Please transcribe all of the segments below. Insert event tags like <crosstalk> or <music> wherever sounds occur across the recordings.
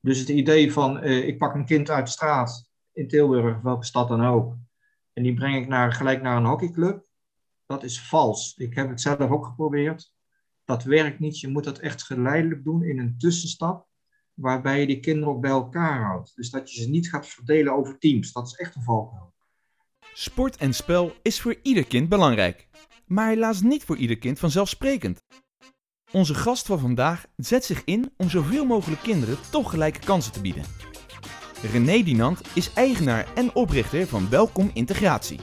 Dus het idee van eh, ik pak een kind uit de straat in Tilburg, welke stad dan ook, en die breng ik naar, gelijk naar een hockeyclub, dat is vals. Ik heb het zelf ook geprobeerd. Dat werkt niet. Je moet dat echt geleidelijk doen in een tussenstap, waarbij je die kinderen ook bij elkaar houdt. Dus dat je ze niet gaat verdelen over teams. Dat is echt een valkuil. Sport en spel is voor ieder kind belangrijk, maar helaas niet voor ieder kind vanzelfsprekend. Onze gast van vandaag zet zich in om zoveel mogelijk kinderen toch gelijke kansen te bieden. René Dinant is eigenaar en oprichter van Welkom Integratie.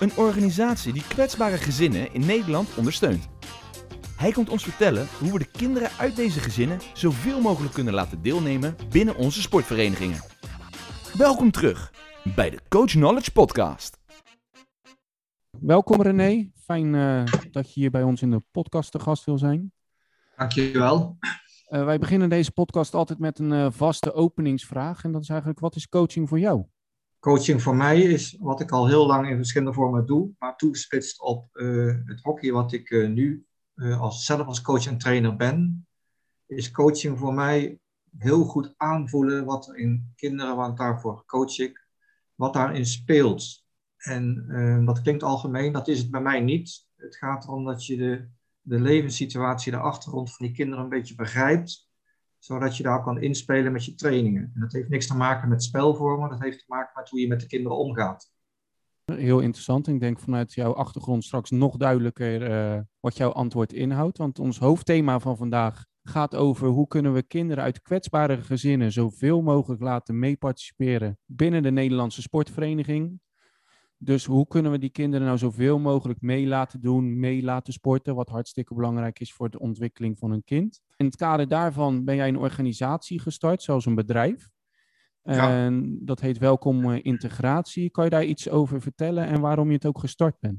Een organisatie die kwetsbare gezinnen in Nederland ondersteunt. Hij komt ons vertellen hoe we de kinderen uit deze gezinnen zoveel mogelijk kunnen laten deelnemen binnen onze sportverenigingen. Welkom terug bij de Coach Knowledge Podcast. Welkom René, fijn uh, dat je hier bij ons in de podcast te gast wil zijn. Dankjewel. Uh, wij beginnen deze podcast altijd met een uh, vaste openingsvraag en dat is eigenlijk wat is coaching voor jou? Coaching voor mij is wat ik al heel lang in verschillende vormen doe, maar toegespitst op het hockey wat ik nu als, zelf als coach en trainer ben. Is coaching voor mij heel goed aanvoelen wat er in kinderen, want daarvoor coach ik, wat daarin speelt. En uh, dat klinkt algemeen, dat is het bij mij niet. Het gaat erom dat je de, de levenssituatie, de achtergrond van die kinderen een beetje begrijpt, zodat je daar kan inspelen met je trainingen. En dat heeft niks te maken met spelvormen, dat heeft te maken met hoe je met de kinderen omgaat. Heel interessant. Ik denk vanuit jouw achtergrond straks nog duidelijker uh, wat jouw antwoord inhoudt. Want ons hoofdthema van vandaag gaat over hoe kunnen we kinderen uit kwetsbare gezinnen zoveel mogelijk laten meeparticiperen binnen de Nederlandse sportvereniging. Dus hoe kunnen we die kinderen nou zoveel mogelijk mee laten doen, mee laten sporten, wat hartstikke belangrijk is voor de ontwikkeling van een kind. In het kader daarvan ben jij een organisatie gestart, zoals een bedrijf. Ja. En dat heet Welkom eh, Integratie. Kan je daar iets over vertellen en waarom je het ook gestart bent?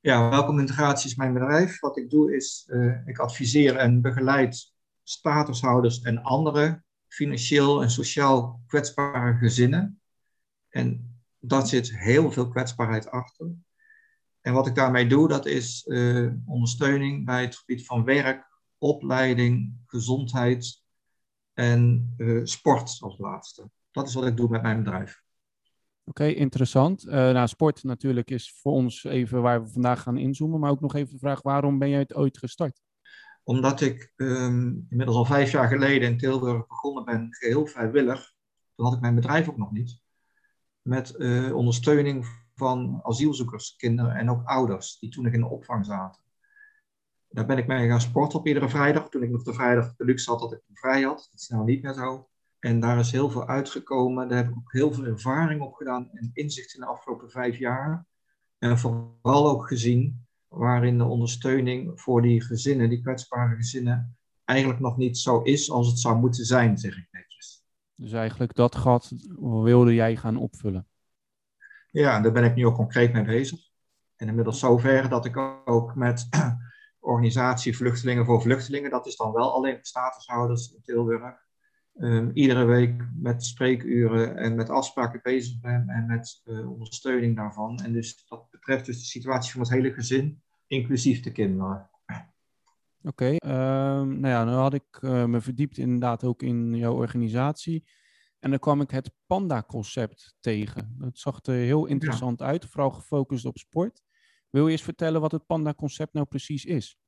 Ja, Welkom Integratie is mijn bedrijf. Wat ik doe is, uh, ik adviseer en begeleid statushouders en andere financieel en sociaal kwetsbare gezinnen. En dat zit heel veel kwetsbaarheid achter. En wat ik daarmee doe, dat is uh, ondersteuning bij het gebied van werk, opleiding, gezondheid en uh, sport als laatste. Dat is wat ik doe met mijn bedrijf. Oké, okay, interessant. Uh, nou, sport natuurlijk is voor ons even waar we vandaag gaan inzoomen, maar ook nog even de vraag, waarom ben jij het ooit gestart? Omdat ik um, inmiddels al vijf jaar geleden in Tilburg begonnen ben, geheel vrijwillig. Toen had ik mijn bedrijf ook nog niet met uh, ondersteuning van asielzoekers, kinderen en ook ouders die toen nog in de opvang zaten. Daar ben ik mee gaan sporten op iedere vrijdag, toen ik nog de vrijdag de luxe had dat ik vrij had. Dat is nou niet meer zo. En daar is heel veel uitgekomen. Daar heb ik ook heel veel ervaring op gedaan en inzicht in de afgelopen vijf jaar. En vooral ook gezien waarin de ondersteuning voor die gezinnen, die kwetsbare gezinnen, eigenlijk nog niet zo is als het zou moeten zijn, zeg ik. Dus eigenlijk dat gat wilde jij gaan opvullen. Ja, daar ben ik nu ook concreet mee bezig. En inmiddels zover dat ik ook met <clears throat> organisatie Vluchtelingen voor Vluchtelingen, dat is dan wel alleen statushouders in Tilburg, um, iedere week met spreekuren en met afspraken bezig ben en met uh, ondersteuning daarvan. En dus dat betreft dus de situatie van het hele gezin, inclusief de kinderen. Oké, okay, uh, nou ja, nu had ik uh, me verdiept inderdaad ook in jouw organisatie. En dan kwam ik het Panda-concept tegen. Dat zag er heel interessant ja. uit, vooral gefocust op sport. Wil je eens vertellen wat het Panda-concept nou precies is?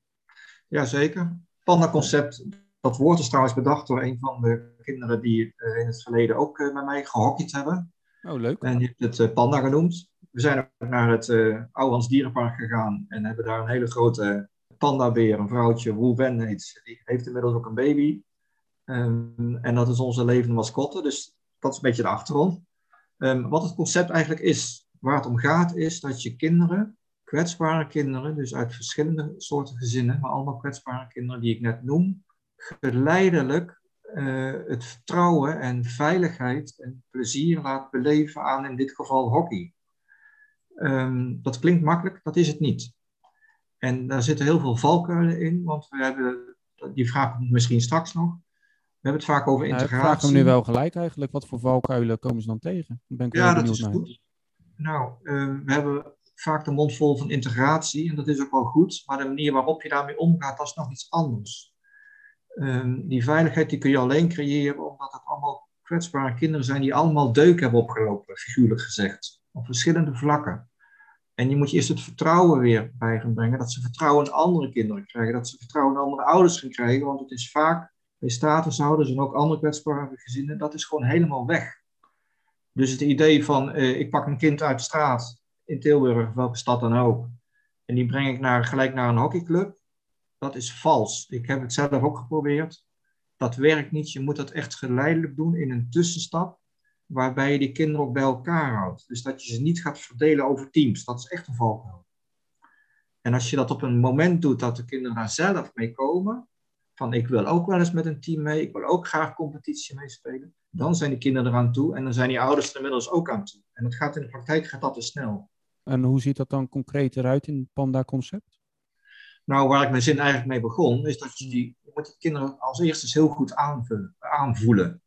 Jazeker. Panda-concept, dat woord is trouwens bedacht door een van de kinderen die uh, in het verleden ook uh, met mij gehockeyd hebben. Oh, leuk. En die heeft het Panda genoemd. We zijn ook naar het uh, Ouwans Dierenpark gegaan en hebben daar een hele grote pandabeer, een vrouwtje, Wu Wen heet Die heeft inmiddels ook een baby. Um, en dat is onze levende mascotte, dus dat is een beetje de achtergrond. Um, wat het concept eigenlijk is, waar het om gaat, is dat je kinderen, kwetsbare kinderen, dus uit verschillende soorten gezinnen, maar allemaal kwetsbare kinderen die ik net noem, geleidelijk uh, het vertrouwen en veiligheid en plezier laat beleven aan in dit geval hockey. Um, dat klinkt makkelijk, dat is het niet. En daar zitten heel veel valkuilen in, want we hebben, die vraag komt misschien straks nog. We hebben het vaak over integratie. Nou, ik vraag hem nu wel gelijk eigenlijk. Wat voor valkuilen komen ze dan tegen? ben ik ja, dat is naar. goed. Nou, uh, we hebben vaak de mond vol van integratie en dat is ook wel goed. Maar de manier waarop je daarmee omgaat, dat is nog iets anders. Um, die veiligheid die kun je alleen creëren omdat het kwetsbare kinderen zijn die allemaal deuk hebben opgelopen, figuurlijk gezegd. Op verschillende vlakken. En je moet je eerst het vertrouwen weer bij gaan brengen. Dat ze vertrouwen in andere kinderen krijgen. Dat ze vertrouwen in andere ouders gaan krijgen. Want het is vaak bij statushouders en ook andere kwetsbare gezinnen, dat is gewoon helemaal weg. Dus het idee van, eh, ik pak een kind uit de straat in Tilburg, welke stad dan ook, en die breng ik naar, gelijk naar een hockeyclub, dat is vals. Ik heb het zelf ook geprobeerd. Dat werkt niet. Je moet dat echt geleidelijk doen in een tussenstap, waarbij je die kinderen ook bij elkaar houdt. Dus dat je ze niet gaat verdelen over teams. Dat is echt een valkuil. En als je dat op een moment doet dat de kinderen daar zelf mee komen, van ik wil ook wel eens met een team mee, ik wil ook graag competitie meespelen, dan zijn die kinderen eraan toe en dan zijn die ouders er inmiddels ook aan toe. En dat gaat in de praktijk gaat dat te snel. En hoe ziet dat dan concreet eruit in het Panda-concept? Nou, waar ik mijn zin eigenlijk mee begon, is dat je die, je moet die kinderen als eerste heel goed aanvullen, aanvoelen.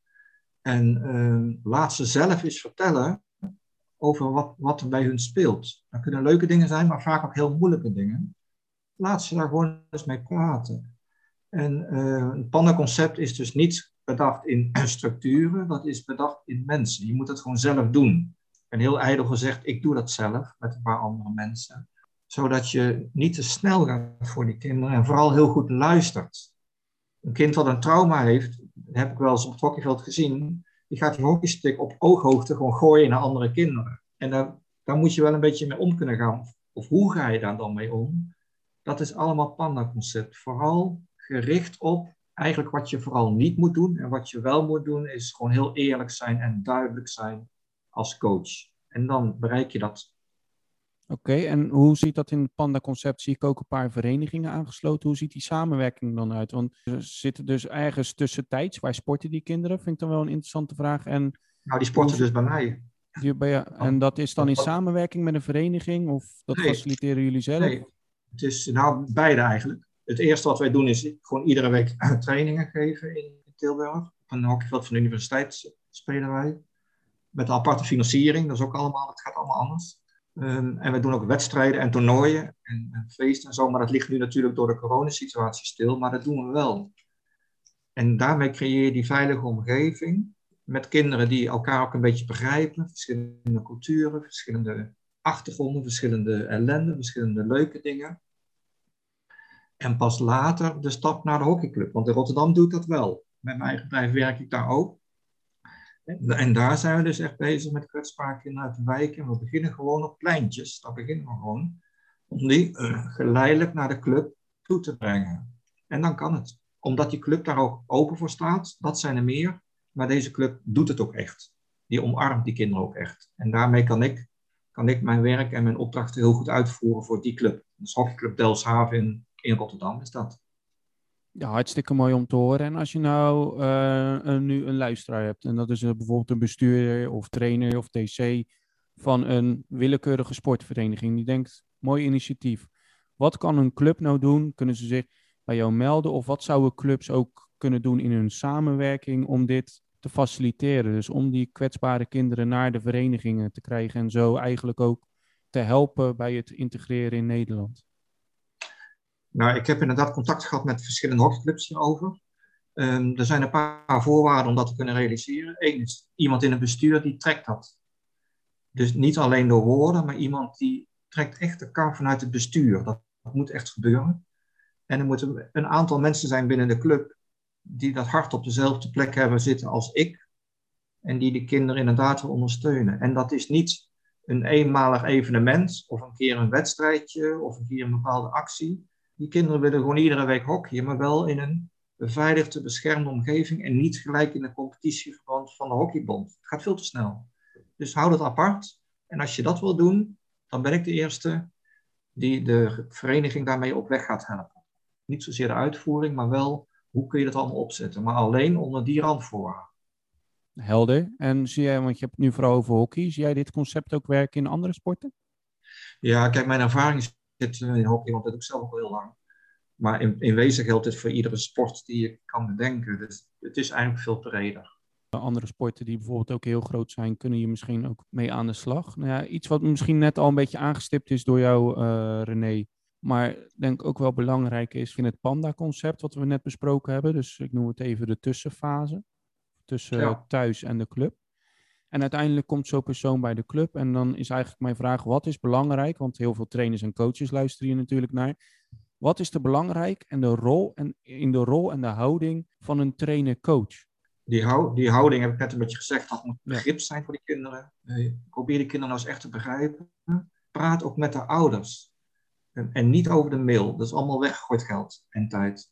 En uh, laat ze zelf eens vertellen over wat, wat er bij hun speelt. Dat kunnen leuke dingen zijn, maar vaak ook heel moeilijke dingen. Laat ze daar gewoon eens mee praten. En uh, een panda-concept is dus niet bedacht in <clears throat> structuren, dat is bedacht in mensen. Je moet het gewoon zelf doen. En heel ijdel gezegd, ik doe dat zelf met een paar andere mensen. Zodat je niet te snel gaat voor die kinderen en vooral heel goed luistert. Een kind wat een trauma heeft, dat heb ik wel eens op het hockeyveld gezien, die gaat die hockeystick op ooghoogte gewoon gooien naar andere kinderen. En daar, daar moet je wel een beetje mee om kunnen gaan. Of hoe ga je daar dan mee om? Dat is allemaal panda-concept. Vooral gericht op eigenlijk wat je vooral niet moet doen. En wat je wel moet doen, is gewoon heel eerlijk zijn en duidelijk zijn als coach. En dan bereik je dat. Oké, en hoe ziet dat in het Panda-concept? Zie ik ook een paar verenigingen aangesloten. Hoe ziet die samenwerking dan uit? Want ze zitten dus ergens tussentijds. Waar sporten die kinderen? Vind ik dan wel een interessante vraag. En nou, die sporten dus bij mij. Die, bij, en dat is dan in samenwerking met een vereniging? Of dat faciliteren jullie zelf? Nee, het is nou beide eigenlijk het eerste wat wij doen is gewoon iedere week <clears throat> trainingen geven in Tilburg. Op een hockeyveld van de universiteit spelen wij. Met een aparte financiering, dat is ook allemaal, het gaat allemaal anders. Um, en we doen ook wedstrijden en toernooien en, en, feesten en zo. Maar dat ligt nu natuurlijk door de coronasituatie stil, maar dat doen we wel. En daarmee creëer je die veilige omgeving met kinderen die elkaar ook een beetje begrijpen. Verschillende culturen, verschillende achtergronden, verschillende ellende, verschillende leuke dingen. En pas later de stap naar de hockeyclub. Want in Rotterdam doe ik dat wel. Met mijn eigen bedrijf werk ik daar ook. En daar zijn we dus echt bezig met kwetsbare kinderen uit de wijk. En we beginnen gewoon op pleintjes. Daar beginnen we gewoon. Om die uh, geleidelijk naar de club toe te brengen. En dan kan het. Omdat die club daar ook open voor staat. Dat zijn er meer. Maar deze club doet het ook echt. Die omarmt die kinderen ook echt. En daarmee kan ik, kan ik mijn werk en mijn opdrachten heel goed uitvoeren voor die club. Dus hockeyclub Delshaven in Rotterdam is dat. Ja, hartstikke mooi om te horen. En als je nou uh, een, nu een luisteraar hebt, en dat is bijvoorbeeld een bestuurder of trainer of TC van een willekeurige sportvereniging, die denkt, mooi initiatief. Wat kan een club nou doen? Kunnen ze zich bij jou melden? Of wat zouden clubs ook kunnen doen in hun samenwerking om dit te faciliteren? Dus om die kwetsbare kinderen naar de verenigingen te krijgen en zo eigenlijk ook te helpen bij het integreren in Nederland. Nou, ik heb inderdaad contact gehad met verschillende hockeyclubs hierover. Um, er zijn een paar voorwaarden om dat te kunnen realiseren. Eén is iemand in het bestuur die trekt dat. Dus niet alleen door woorden, maar iemand die trekt echt de kar vanuit het bestuur. Dat, dat moet echt gebeuren. En er moeten een aantal mensen zijn binnen de club die dat hart op dezelfde plek hebben zitten als ik. En die de kinderen inderdaad wil ondersteunen. En dat is niet een eenmalig evenement of een keer een wedstrijdje of een keer een bepaalde actie die kinderen willen gewoon iedere week hockeyen, maar wel in een beveiligde, beschermde omgeving en niet gelijk in de competitieverband van de hockeybond. Het gaat veel te snel. Dus hou dat apart. En als je dat wil doen, dan ben ik de eerste die de vereniging daarmee op weg gaat helpen. Niet zozeer de uitvoering, maar wel hoe kun je dat allemaal opzetten. Maar alleen onder die randvoorwaarden. Helder. En zie jij, want je hebt het nu vooral over hockey, zie jij dit concept ook werken in andere sporten? Ja, kijk, mijn ervaring zit in hockey, want dat doe ik zelf ook al heel lang. Maar in, in wezen geldt dit voor iedere sport die je kan bedenken. Dus het is eigenlijk veel breder. Andere sporten die bijvoorbeeld ook heel groot zijn, kunnen je misschien ook mee aan de slag. Nou ja, iets wat misschien net al een beetje aangestipt is door jou, uh, René. Maar denk ook wel belangrijk is in het Panda-concept, wat we net besproken hebben. Dus ik noem het even de tussenfase. tussen Ja. thuis en de club. En uiteindelijk komt zo'n persoon bij de club. En dan is eigenlijk mijn vraag: wat is belangrijk? Want heel veel trainers en coaches luisteren hier natuurlijk naar. Wat is er belangrijk en de rol en in de rol en de houding van een trainer-coach? Die, hou, die houding heb ik net een beetje gezegd, dat moet begrip zijn voor die kinderen. Eh, probeer die kinderen nou eens echt te begrijpen. Praat ook met de ouders. En, en niet over de mail. Dat is allemaal weggegooid geld en tijd.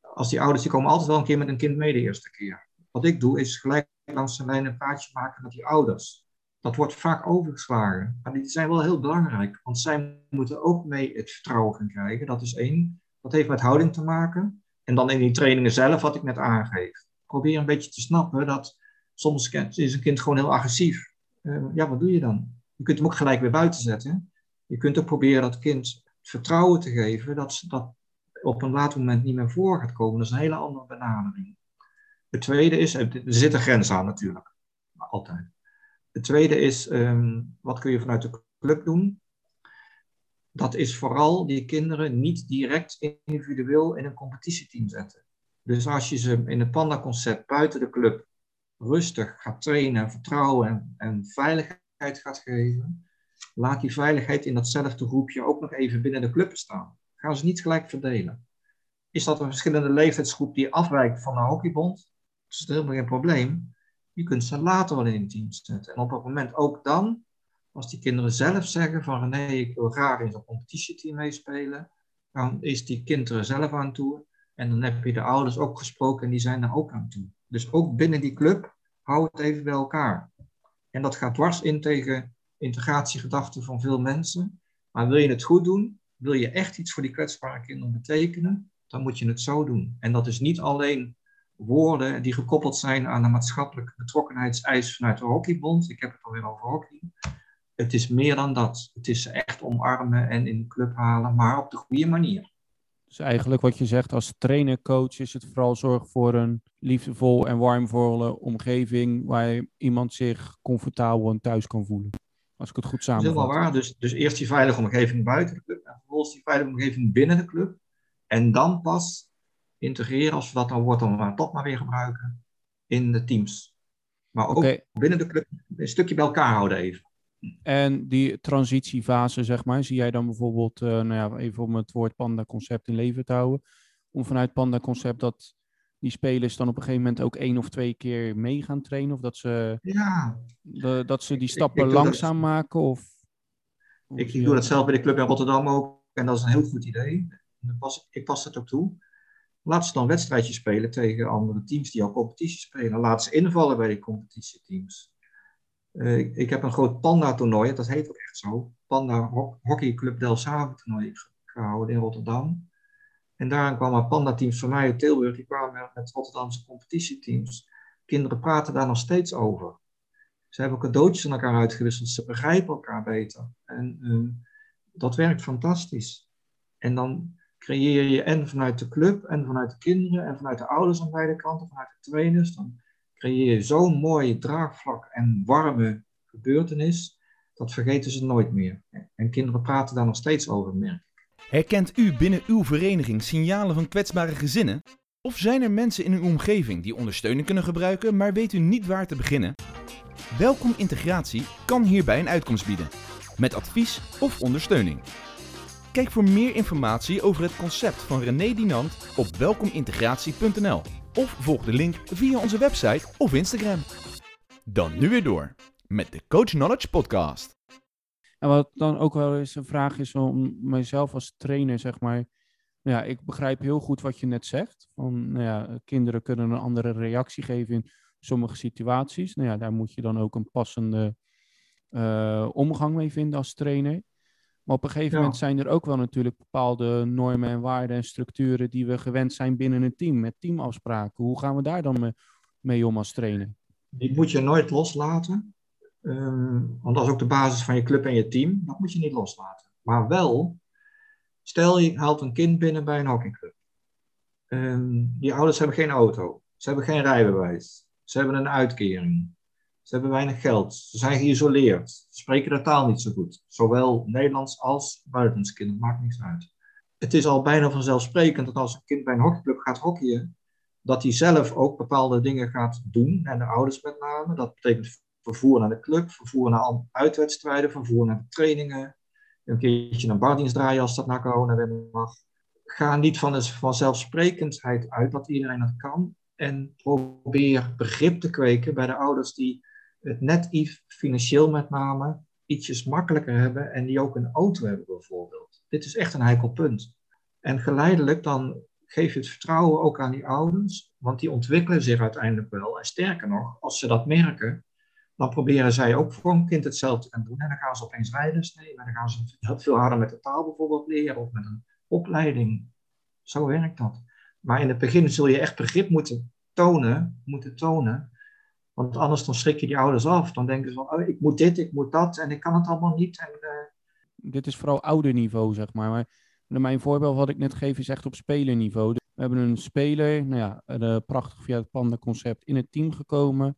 Als die ouders, die komen altijd wel een keer met een kind mee de eerste keer. Wat ik doe, is gelijk langs de lijn een praatje maken met die ouders. Dat wordt vaak overgeslagen. Maar die zijn wel heel belangrijk. Want zij moeten ook mee het vertrouwen gaan krijgen. Dat is één. Dat heeft met houding te maken. En dan in die trainingen zelf, wat ik net aangeef probeer een beetje te snappen dat soms is een kind gewoon heel agressief. Uh, ja, wat doe je dan? Je kunt hem ook gelijk weer buiten zetten. Je kunt ook proberen dat kind vertrouwen te geven dat dat op een later moment niet meer voor gaat komen. Dat is een hele andere benadering. Het tweede is, er zit een grens aan natuurlijk, maar altijd. Het tweede is, um, wat kun je vanuit de club doen? Dat is vooral die kinderen niet direct individueel in een competitieteam zetten. Dus als je ze in het Panda-concept buiten de club rustig gaat trainen, vertrouwen en, en, veiligheid gaat geven, laat die veiligheid in datzelfde groepje ook nog even binnen de club staan. Gaan ze niet gelijk verdelen. Is dat een verschillende leeftijdsgroep die afwijkt van de hockeybond? Dat is helemaal geen probleem. Je kunt ze later wel in een team zetten. En op het moment ook dan, als die kinderen zelf zeggen van nee, ik wil graag in zo'n competitieteam meespelen, dan is die kind er zelf aan toe en dan heb je de ouders ook gesproken en die zijn daar ook aan toe. Dus ook binnen die club, hou het even bij elkaar. En dat gaat dwars in tegen integratiegedachten van veel mensen. Maar wil je het goed doen, wil je echt iets voor die kwetsbare kinderen betekenen, dan moet je het zo doen. En dat is niet alleen woorden die gekoppeld zijn aan een maatschappelijke betrokkenheidseis vanuit de hockeybond. Ik heb het alweer over hockey. Het is meer dan dat. Het is echt omarmen en in de club halen, maar op de goede manier. Dus eigenlijk wat je zegt als trainer, coach, is het vooral zorg voor een liefdevol en warmvolle omgeving waar iemand zich comfortabel en thuis kan voelen. Als ik het goed Dat is samenvat. helemaal waar. Dus, dus eerst die veilige omgeving buiten de club en vervolgens die veilige omgeving binnen de club. En dan pas integreren, als we dat dan wordt, dan maar dat maar weer gebruiken, in de teams. Maar ook binnen de club een stukje bij elkaar houden even. En die transitiefase, zeg maar, zie jij dan bijvoorbeeld, eh, nou ja, even om het woord panda-concept in leven te houden, om vanuit panda-concept dat die spelers dan op een gegeven moment ook één of twee keer mee gaan trainen, of dat ze, Ja, de, dat ze die stappen ik dat- langzaam maken, of... ik, doe dat zelf bij de club in Rotterdam ook. En dat is een heel goed idee. Dat pas, ik pas het ook toe. Laat ze dan wedstrijdjes spelen tegen andere teams die al competitie spelen. Laat ze invallen bij die competitieteams. Eh, ik, heb een groot panda-toernooi, dat heet ook echt zo. Panda Ho- Hockey Club Delfshaven toernooi ge- gehouden in Rotterdam. En daar kwamen panda-teams van mij uit Tilburg, die kwamen met Rotterdamse competitieteams. Kinderen praten daar nog steeds over. Ze hebben cadeautjes aan elkaar uitgewisseld, ze begrijpen elkaar beter. En ehm, dat werkt fantastisch. En dan creëer je en vanuit de club, en vanuit de kinderen, en vanuit de ouders aan beide kanten, vanuit de trainers, dan creëer je zo'n mooi draagvlak en warme gebeurtenis, dat vergeten ze nooit meer. En kinderen praten daar nog steeds over, merk ik. Herkent u binnen uw vereniging signalen van kwetsbare gezinnen? Of zijn er mensen in uw omgeving die ondersteuning kunnen gebruiken, maar weet u niet waar te beginnen? Welkom Integratie kan hierbij een uitkomst bieden, met advies of ondersteuning. Kijk voor meer informatie over het concept van René Dinant op welkomintegratie.nl of volg de link via onze website of Instagram. Dan nu weer door met de Coach Knowledge Podcast. En wat dan ook wel eens een vraag is om mijzelf als trainer, zeg maar. Ja, ik begrijp heel goed wat je net zegt. Van, nou ja, kinderen kunnen een andere reactie geven in sommige situaties. Nou ja, daar moet je dan ook een passende eh, omgang mee vinden als trainer. Maar op een gegeven Ja. moment zijn er ook wel natuurlijk bepaalde normen en waarden en structuren die we gewend zijn binnen een team, met teamafspraken. Hoe gaan we daar dan mee, om als trainer? Die moet je nooit loslaten. Ehm, want dat is ook de basis van je club en je team. Dat moet je niet loslaten. Maar wel, stel je haalt een kind binnen bij een hockeyclub. Ehm, die ouders hebben geen auto. Ze hebben geen rijbewijs. Ze hebben een uitkering. Ze hebben weinig geld. Ze zijn geïsoleerd. Ze spreken de taal niet zo goed. Zowel Nederlands als buitenlands kinderen. Maakt niks uit. Het is al bijna vanzelfsprekend dat als een kind bij een hockeyclub gaat hockeyen, dat hij zelf ook bepaalde dingen gaat doen, en de ouders met name. Dat betekent vervoer naar de club, vervoer naar uitwedstrijden, vervoer naar de trainingen, een keertje een bardienst draaien als dat na corona weer mag. Ga niet van de vanzelfsprekendheid uit dat iedereen dat kan. En probeer begrip te kweken bij de ouders die het net financieel met name ietsjes makkelijker hebben en die ook een auto hebben bijvoorbeeld. Dit is echt een heikel punt. En geleidelijk dan geef je het vertrouwen ook aan die ouders, want die ontwikkelen zich uiteindelijk wel. En sterker nog, als ze dat merken, dan proberen zij ook voor een kind hetzelfde te doen. En dan gaan ze opeens rijden nemen. En dan gaan ze <laughs> veel harder met de taal bijvoorbeeld leren of met een opleiding. Zo werkt dat. Maar in het begin zul je echt begrip moeten tonen, moeten tonen. Want anders dan schrik je die ouders af. Dan denken ze van, oh, ik moet dit, ik moet dat en ik kan het allemaal niet. En, uh... Dit is vooral ouderniveau, zeg maar. maar. Mijn voorbeeld wat ik net geef is echt op spelerniveau. We hebben een speler, nou ja, de prachtig via het Panda-concept in het team gekomen.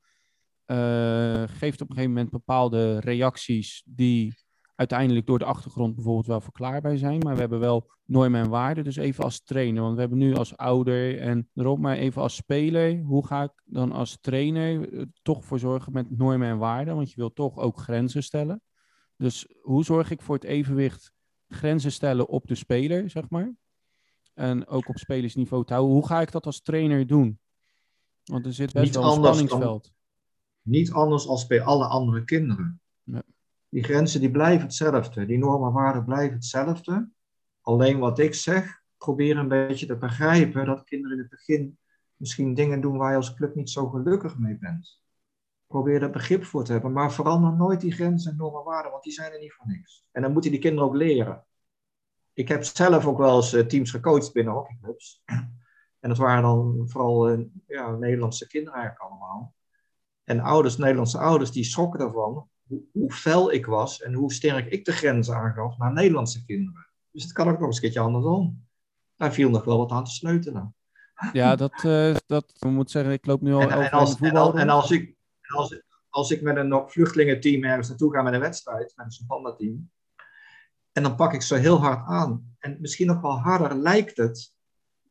Uh, geeft op een gegeven moment bepaalde reacties die uiteindelijk door de achtergrond bijvoorbeeld wel verklaarbaar zijn. Maar we hebben wel normen en waarden. Dus even als trainer, want we hebben nu als ouder en erop, maar even als speler. Hoe ga ik dan als trainer eh, toch voor zorgen met normen en waarden? Want je wilt toch ook grenzen stellen. Dus hoe zorg ik voor het evenwicht grenzen stellen op de speler, zeg maar? En ook op spelersniveau te houden. Hoe ga ik dat als trainer doen? Want er zit best Niet wel een spanningsveld niet anders als bij alle andere kinderen. Die grenzen die blijven hetzelfde, die normen waarden blijven hetzelfde. Alleen wat ik zeg, probeer een beetje te begrijpen dat kinderen in het begin misschien dingen doen waar je als club niet zo gelukkig mee bent. Probeer er begrip voor te hebben, maar verander nooit die grenzen en normen waarden, want die zijn er niet voor niks. En dan moeten die kinderen ook leren. Ik heb zelf ook wel eens eh, teams gecoacht binnen hockeyclubs. En dat waren dan vooral eh, ja, Nederlandse kinderen eigenlijk allemaal. En ouders, Nederlandse ouders, die schrokken ervan hoe, fel ik was en hoe sterk ik de grenzen aangaf naar Nederlandse kinderen. Dus het kan ook nog eens een keertje andersom. Daar viel nog wel wat aan te sleutelen. Ja, dat, uh, dat moet zeggen, ik loop nu al en, en als, voetbal. En, als ik, als, als ik met een vluchtelingenteam ergens naartoe ga met een wedstrijd, met een panda-team, en dan pak ik ze heel hard aan. En misschien nog wel harder lijkt het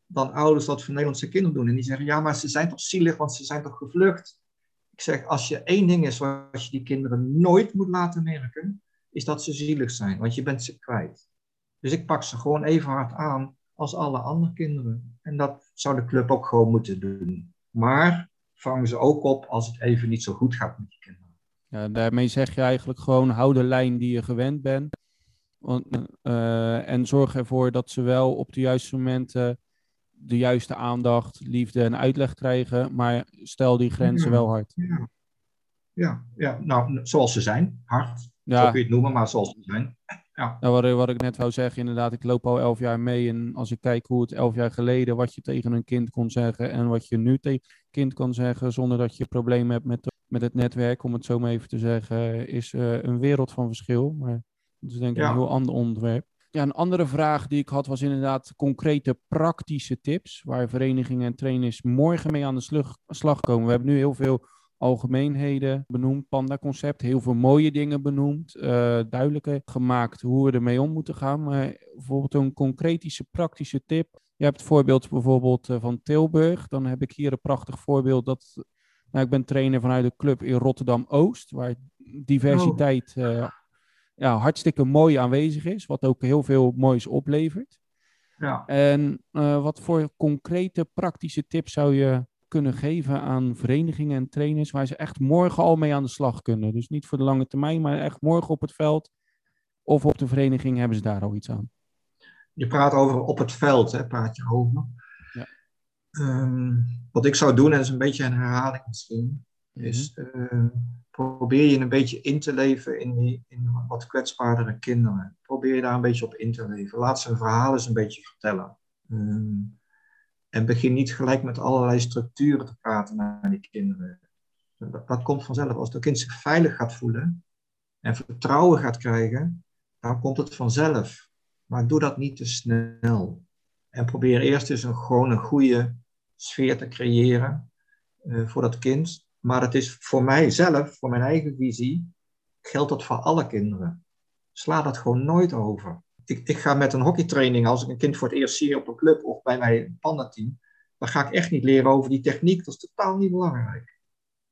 dan ouders dat voor Nederlandse kinderen doen. En die zeggen, ja, maar ze zijn toch zielig, want ze zijn toch gevlucht. Ik zeg, als je één ding is wat je die kinderen nooit moet laten merken, is dat ze zielig zijn, want je bent ze kwijt. Dus ik pak ze gewoon even hard aan als alle andere kinderen. En dat zou de club ook gewoon moeten doen. Maar vang ze ook op als het even niet zo goed gaat met die kinderen. Ja, daarmee zeg je eigenlijk gewoon hou de lijn die je gewend bent. Want, uh, en zorg ervoor dat ze wel op de juiste momenten de juiste aandacht, liefde en uitleg krijgen, maar stel die grenzen wel hard. Ja. ja, ja, nou, zoals ze zijn, hard. Ja. Zo kun je het noemen, maar zoals ze zijn. Ja. Nou, wat, wat, ik net wou zeggen, inderdaad, ik loop al elf jaar mee. En als ik kijk hoe het elf jaar geleden, wat je tegen een kind kon zeggen en wat je nu tegen een kind kan zeggen, zonder dat je problemen hebt met, met het netwerk, om het zo maar even te zeggen, is uh, een wereld van verschil. Maar dat is denk ik een heel ander onderwerp. Ja, een andere vraag die ik had was inderdaad concrete praktische tips waar verenigingen en trainers morgen mee aan de slag komen. We hebben nu heel veel algemeenheden benoemd, panda-concept, heel veel mooie dingen benoemd, uh, duidelijker gemaakt hoe we ermee om moeten gaan. Maar bijvoorbeeld een concretische praktische tip. Je hebt het voorbeeld bijvoorbeeld eh, van Tilburg. Dan heb ik hier een prachtig voorbeeld dat nou, ik ben trainer vanuit de club in Rotterdam-Oost, waar diversiteit uh, ja, hartstikke mooi aanwezig is, wat ook heel veel moois oplevert. Ja. En uh, wat voor concrete praktische tips zou je kunnen geven aan verenigingen en trainers waar ze echt morgen al mee aan de slag kunnen? Dus niet voor de lange termijn, maar echt morgen op het veld of op de vereniging hebben ze daar al iets aan. Je praat over op het veld, hè, praat je over. Ja. Um, wat ik zou doen, en dat is een beetje een herhaling misschien, is uh, probeer je een beetje in te leven in, die, in wat kwetsbaardere kinderen. Probeer je daar een beetje op in te leven. Laat ze hun verhaal eens een beetje vertellen. Ehm, en begin niet gelijk met allerlei structuren te praten naar die kinderen. Dat, dat komt vanzelf. Als het kind zich veilig gaat voelen en vertrouwen gaat krijgen, dan komt het vanzelf. Maar doe dat niet te snel. En probeer eerst eens een, gewoon een goede sfeer te creëren uh, voor dat kind. Maar het is voor mijzelf, voor mijn eigen visie, geldt dat voor alle kinderen. Sla dat gewoon nooit over. Ik, ik ga met een hockeytraining, als ik een kind voor het eerst zie op een club of bij mijn pandateam, dan ga ik echt niet leren over die techniek. Dat is totaal niet belangrijk.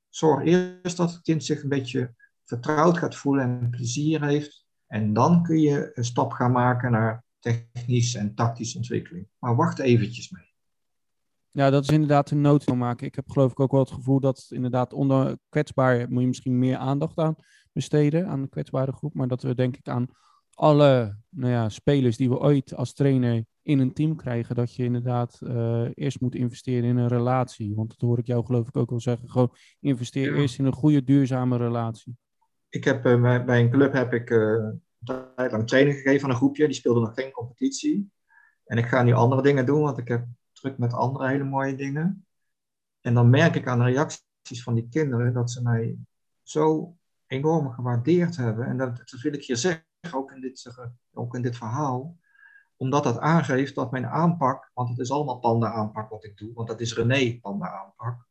Zorg eerst dat het kind zich een beetje vertrouwd gaat voelen en plezier heeft. En dan kun je een stap gaan maken naar technische en tactische ontwikkeling. Maar wacht eventjes mee. Ja, dat is inderdaad een nood maken. Ik heb geloof ik ook wel het gevoel dat inderdaad onder kwetsbaar moet je misschien meer aandacht aan besteden, aan de kwetsbare groep. Maar dat we denk ik aan alle nou ja, spelers die we ooit als trainer in een team krijgen, dat je inderdaad uh, eerst moet investeren in een relatie. Want dat hoor ik jou geloof ik ook wel zeggen. Gewoon investeer eerst in een goede, duurzame relatie. Ik heb uh, bij een club heb ik uh, een tijd lang training gegeven aan een groepje. Die speelde nog geen competitie. En ik ga nu andere dingen doen, want ik heb druk met andere hele mooie dingen. En dan merk ik aan de reacties van die kinderen dat ze mij zo enorm gewaardeerd hebben. En dat, dat wil ik je zeggen, ook in, dit, ook in dit verhaal. Omdat dat aangeeft dat mijn aanpak, want het is allemaal panda aanpak wat ik doe, want dat is René panda aanpak,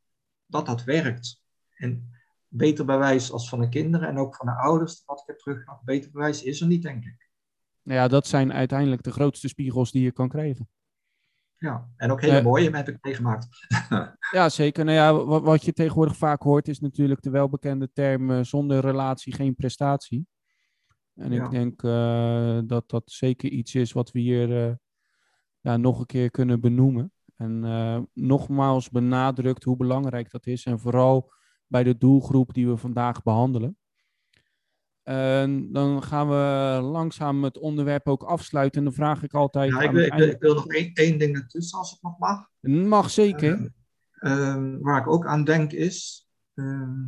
dat dat werkt. En beter bewijs als van de kinderen en ook van de ouders, wat ik heb teruggebracht, beter bewijs is er niet, denk ik. Ja, dat zijn uiteindelijk de grootste spiegels die je kan krijgen. Ja, en ook hele mooie heb ik meegemaakt. <laughs> ja, zeker. Nou ja, wat, wat, je tegenwoordig vaak hoort is natuurlijk de welbekende term uh, zonder relatie geen prestatie. En ja. ik denk uh, dat dat zeker iets is wat we hier ja, nog een keer kunnen benoemen. En nogmaals benadrukt hoe belangrijk dat is. En vooral bij de doelgroep die we vandaag behandelen. Dan gaan we langzaam het onderwerp ook afsluiten. En dan vraag ik altijd. Ja, ik, wil, ik nog één, één ding ertussen, als het nog mag. Mag zeker. Uh, waar ik ook aan denk is. Uh,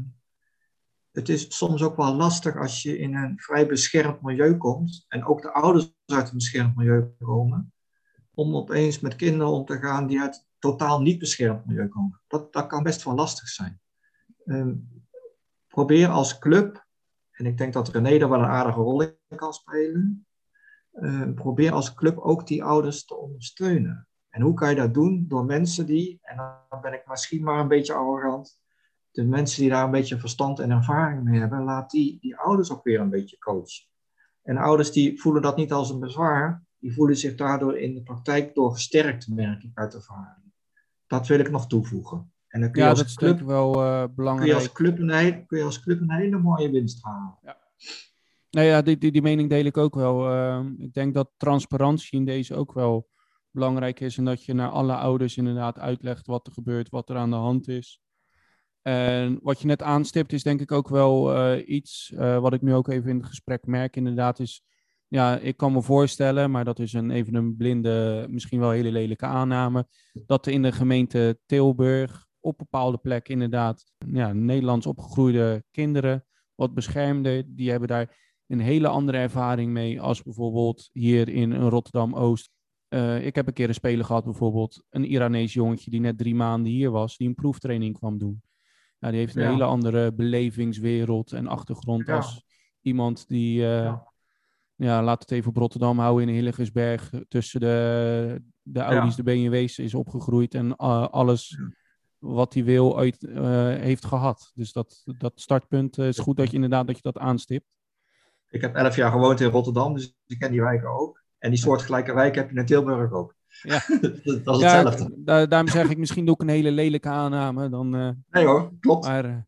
het is soms ook wel lastig als je in een vrij beschermd milieu komt. En ook de ouders uit een beschermd milieu komen. Om opeens met kinderen om te gaan die uit totaal niet beschermd milieu komen. Dat, dat kan best wel lastig zijn. Ehm, probeer als club en ik denk dat René daar wel een aardige rol in kan spelen. Uh, probeer als club ook die ouders te ondersteunen. En hoe kan je dat doen? Door mensen die, en dan ben ik misschien maar een beetje arrogant, de mensen die daar een beetje verstand en ervaring mee hebben, laat die, die ouders ook weer een beetje coachen. En ouders die voelen dat niet als een bezwaar, die voelen zich daardoor in de praktijk door gesterkt, merk ik uit ervaring. Dat wil ik nog toevoegen. En dan kun je ja, als dat club, is wel uh, belangrijk. Kun je, als club een, kun je als club een hele mooie winst halen. Ja. Nou ja, die, die, die mening deel ik ook wel. Uh, ik denk dat transparantie in deze ook wel belangrijk is. En dat je naar alle ouders inderdaad uitlegt wat er gebeurt, wat er aan de hand is. En wat je net aanstipt is denk ik ook wel uh, iets wat ik nu ook even in het gesprek merk. Inderdaad is, ja, ik kan me voorstellen, maar dat is een, even een blinde, misschien wel hele lelijke aanname. Dat in de gemeente Tilburg op bepaalde plekken inderdaad ja, Nederlands opgegroeide kinderen, wat beschermde, die hebben daar een hele andere ervaring mee als bijvoorbeeld hier in Rotterdam-Oost. Uh, ik heb een keer een speler gehad, bijvoorbeeld een Iranees jongetje die net drie maanden hier was, die een proeftraining kwam doen. Ja, die heeft een ja. hele andere belevingswereld en achtergrond ja. als iemand die, uh, ja. ja. laat het even op Rotterdam houden, in Hillegersberg, tussen de, de Audi's, de BMW's is opgegroeid en uh, alles wat hij wil uit, uh, heeft gehad. Dus dat, dat startpunt uh, is goed dat je inderdaad dat je dat aanstipt. Ik heb elf jaar gewoond in Rotterdam, dus ik ken die wijken ook. En die soortgelijke wijken heb je in Tilburg ook. Ja. <laughs> dat is ja, hetzelfde. Da daarom zeg ik, misschien doe ik een hele lelijke aanname. Dan, uh, nee hoor, klopt. Maar,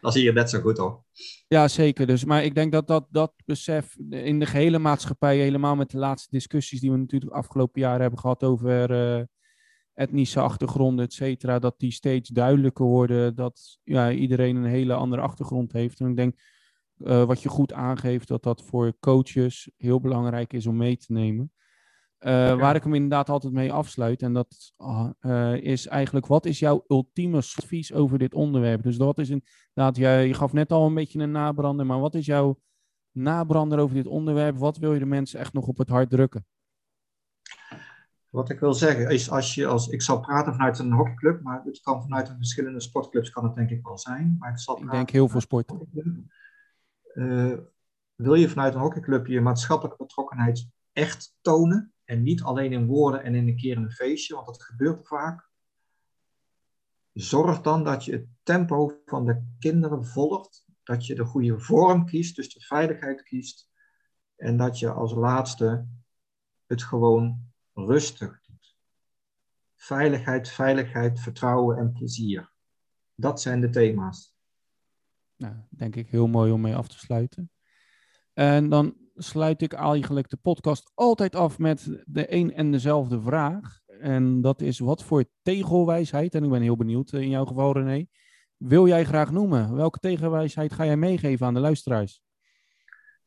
dat zie je net zo goed hoor. Ja, zeker. Dus, maar ik denk dat dat, dat besef in de gehele maatschappij, helemaal met de laatste discussies die we natuurlijk de afgelopen jaren hebben gehad over etnische achtergronden, et cetera, dat die steeds duidelijker worden, dat ja, iedereen een hele andere achtergrond heeft. En ik denk, uh, wat je goed aangeeft, dat dat voor coaches heel belangrijk is om mee te nemen. Uh, ja. Waar ik hem inderdaad altijd mee afsluit, en dat uh, is eigenlijk, wat is jouw ultieme advies over dit onderwerp? Dus dat is inderdaad, jij, je gaf net al een beetje een nabrander, maar wat is jouw nabrander over dit onderwerp? Wat wil je de mensen echt nog op het hart drukken? Wat ik wil zeggen is, als je als, ik zal praten vanuit een hockeyclub, maar het kan vanuit een verschillende sportclubs kan het denk ik wel zijn. Maar ik, zal ik denk heel veel sporten. Uh, wil je vanuit een hockeyclub je maatschappelijke betrokkenheid echt tonen en niet alleen in woorden en in een keer een feestje, want dat gebeurt vaak. Zorg dan dat je het tempo van de kinderen volgt, dat je de goede vorm kiest, dus de veiligheid kiest, en dat je als laatste het gewoon rustig doet. veiligheid, veiligheid, vertrouwen en plezier. Dat zijn de thema's. Nou, denk ik heel mooi om mee af te sluiten. En dan sluit ik eigenlijk de podcast altijd af met de een en dezelfde vraag. En dat is wat voor tegelwijsheid, en ik ben heel benieuwd in jouw geval René, wil jij graag noemen? Welke tegelwijsheid ga jij meegeven aan de luisteraars?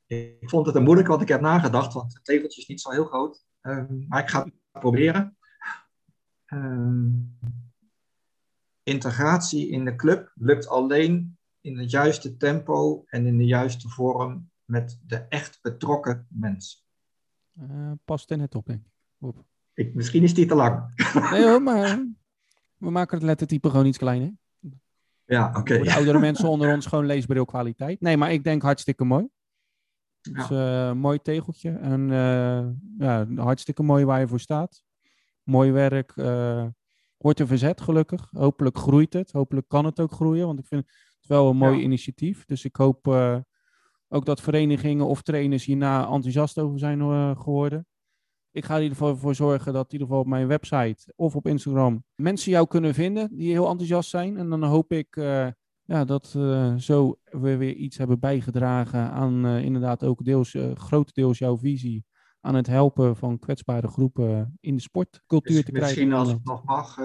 Ik vond het een moeilijk, want ik heb nagedacht, want het tegeltje is niet zo heel groot. Um, maar ik ga het proberen. Um, integratie in de club lukt alleen in het juiste tempo en in de juiste vorm met de echt betrokken mens. Uh, past in het op, denk ik. ik. Misschien is die te lang. <laughs> nee hoor, maar we maken het lettertype gewoon iets kleiner. Ja, oké. Voor de oudere mensen onder ons gewoon leesbrilkwaliteit. Nee, maar ik denk hartstikke mooi. Dus uh, mooi tegeltje. En uh, ja, hartstikke mooi waar je voor staat. Mooi werk. Uh, wordt er verzet, gelukkig. Hopelijk groeit het. Hopelijk kan het ook groeien. Want ik vind het wel een mooi initiatief. Dus ik hoop ook dat verenigingen of trainers hierna enthousiast over zijn geworden. Ik ga er in ieder geval voor zorgen dat in ieder geval op mijn website of op Instagram mensen jou kunnen vinden die heel enthousiast zijn. En dan hoop ik ja, dat uh, zo we weer iets hebben bijgedragen aan uh, inderdaad ook deels, uh, grotendeels jouw visie aan het helpen van kwetsbare groepen in de sportcultuur dus te krijgen. Misschien als het nog mag,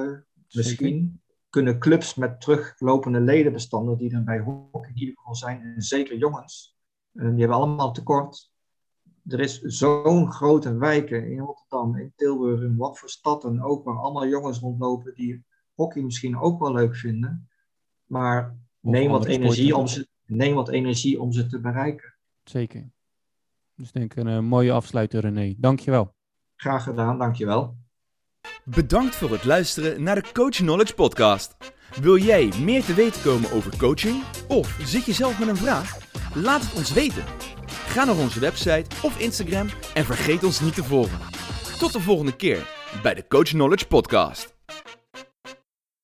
misschien kunnen clubs met teruglopende ledenbestanden die er bij hockey in ieder geval zijn, en zeker jongens, die hebben allemaal tekort. Er is zo'n grote wijken in Rotterdam, in Tilburg, in wat voor stad en ook, waar allemaal jongens rondlopen die hockey misschien ook wel leuk vinden. Maar neem wat, energie om ze, neem wat energie om ze te bereiken. Zeker. Dus denk een, een mooie afsluiter, René. Dankjewel. Graag gedaan, dankjewel. Bedankt voor het luisteren naar de Coach Knowledge Podcast. Wil jij meer te weten komen over coaching? Of zit je zelf met een vraag? Laat het ons weten. Ga naar onze website of Instagram en vergeet ons niet te volgen. Tot de volgende keer bij de Coach Knowledge Podcast.